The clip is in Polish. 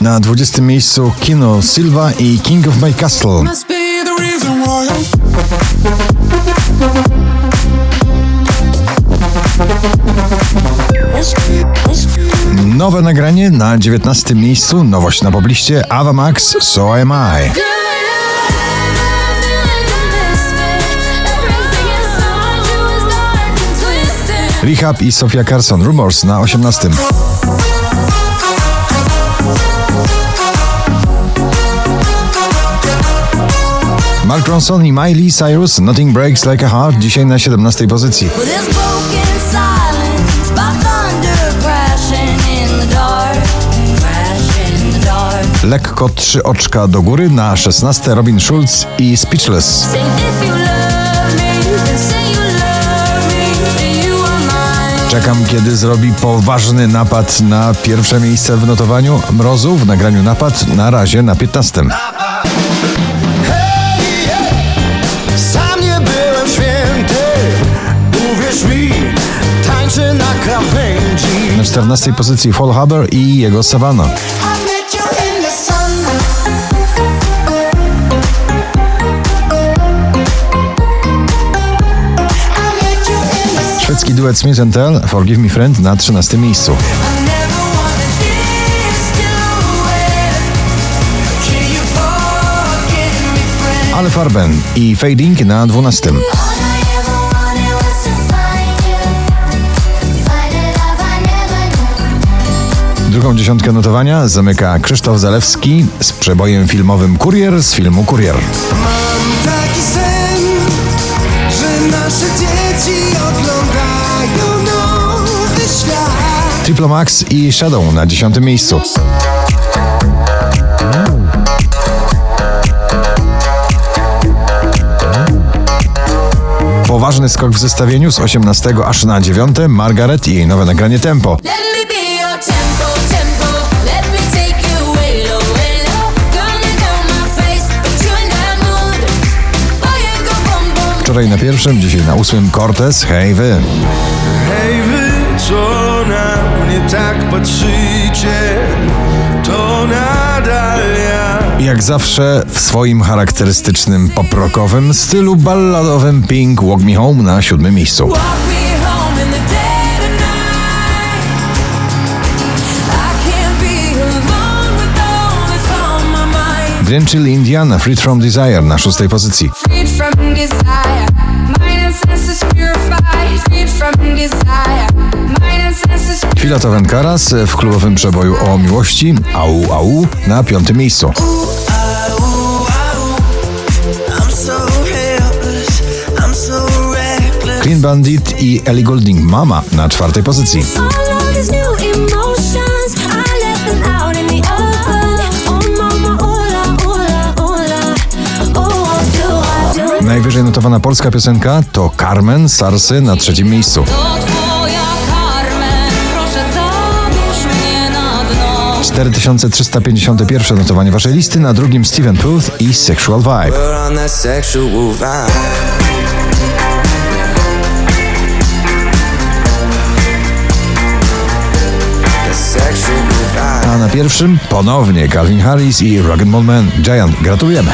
Na 20 miejscu Kino Silva i King of My Castle. Nowe nagranie na 19 miejscu, nowość na pobliście Ava Max So Am I. Rehab i Sofia Carson Rumors na 18. Ronson i Miley Cyrus Nothing Breaks Like a Heart dzisiaj na 17 pozycji. Lekko trzy oczka do góry na 16 Robin Schulz i Speechless. Czekam, kiedy zrobi poważny napad na pierwsze miejsce w notowaniu mrozu w nagraniu napad na razie na 15. 14 pozycji Fall Haber i jego Savannah. Szwedzki duet Smith Tell Forgive Me Friend na 13 miejscu. Ale Farben i Fading na 12. Drugą dziesiątkę notowania zamyka Krzysztof Zalewski z przebojem filmowym Kurier z filmu Kurier. Mam taki sen, że nasze dzieci oglądają nowy świat. Triple Max i Shadow na dziesiątym miejscu. Poważny skok w zestawieniu z 18 aż na 9 Margaret i jej nowe nagranie Tempo. Wczoraj na pierwszym, dzisiaj na ósmym Cortez, hej wy. Hej wy, co na mnie tak patrzycie. Jak zawsze w swoim charakterystycznym poprokowym stylu balladowym Pink Walk Me Home na siódmym miejscu. Drenchill Indiana Freed From Desire na szóstej pozycji. Chwila to Karas w klubowym przeboju o miłości. Au Au na piątym miejscu. Clean Bandit i Ellie Goulding Mama na czwartej pozycji. Najwyżej notowana polska piosenka to Carmen Sarsy na trzecim miejscu. 4351 notowanie waszej listy, na drugim Steven Puth i Sexual Vibe. A na pierwszym ponownie Calvin Harris i Rock'n'Roll Man Giant. Gratulujemy.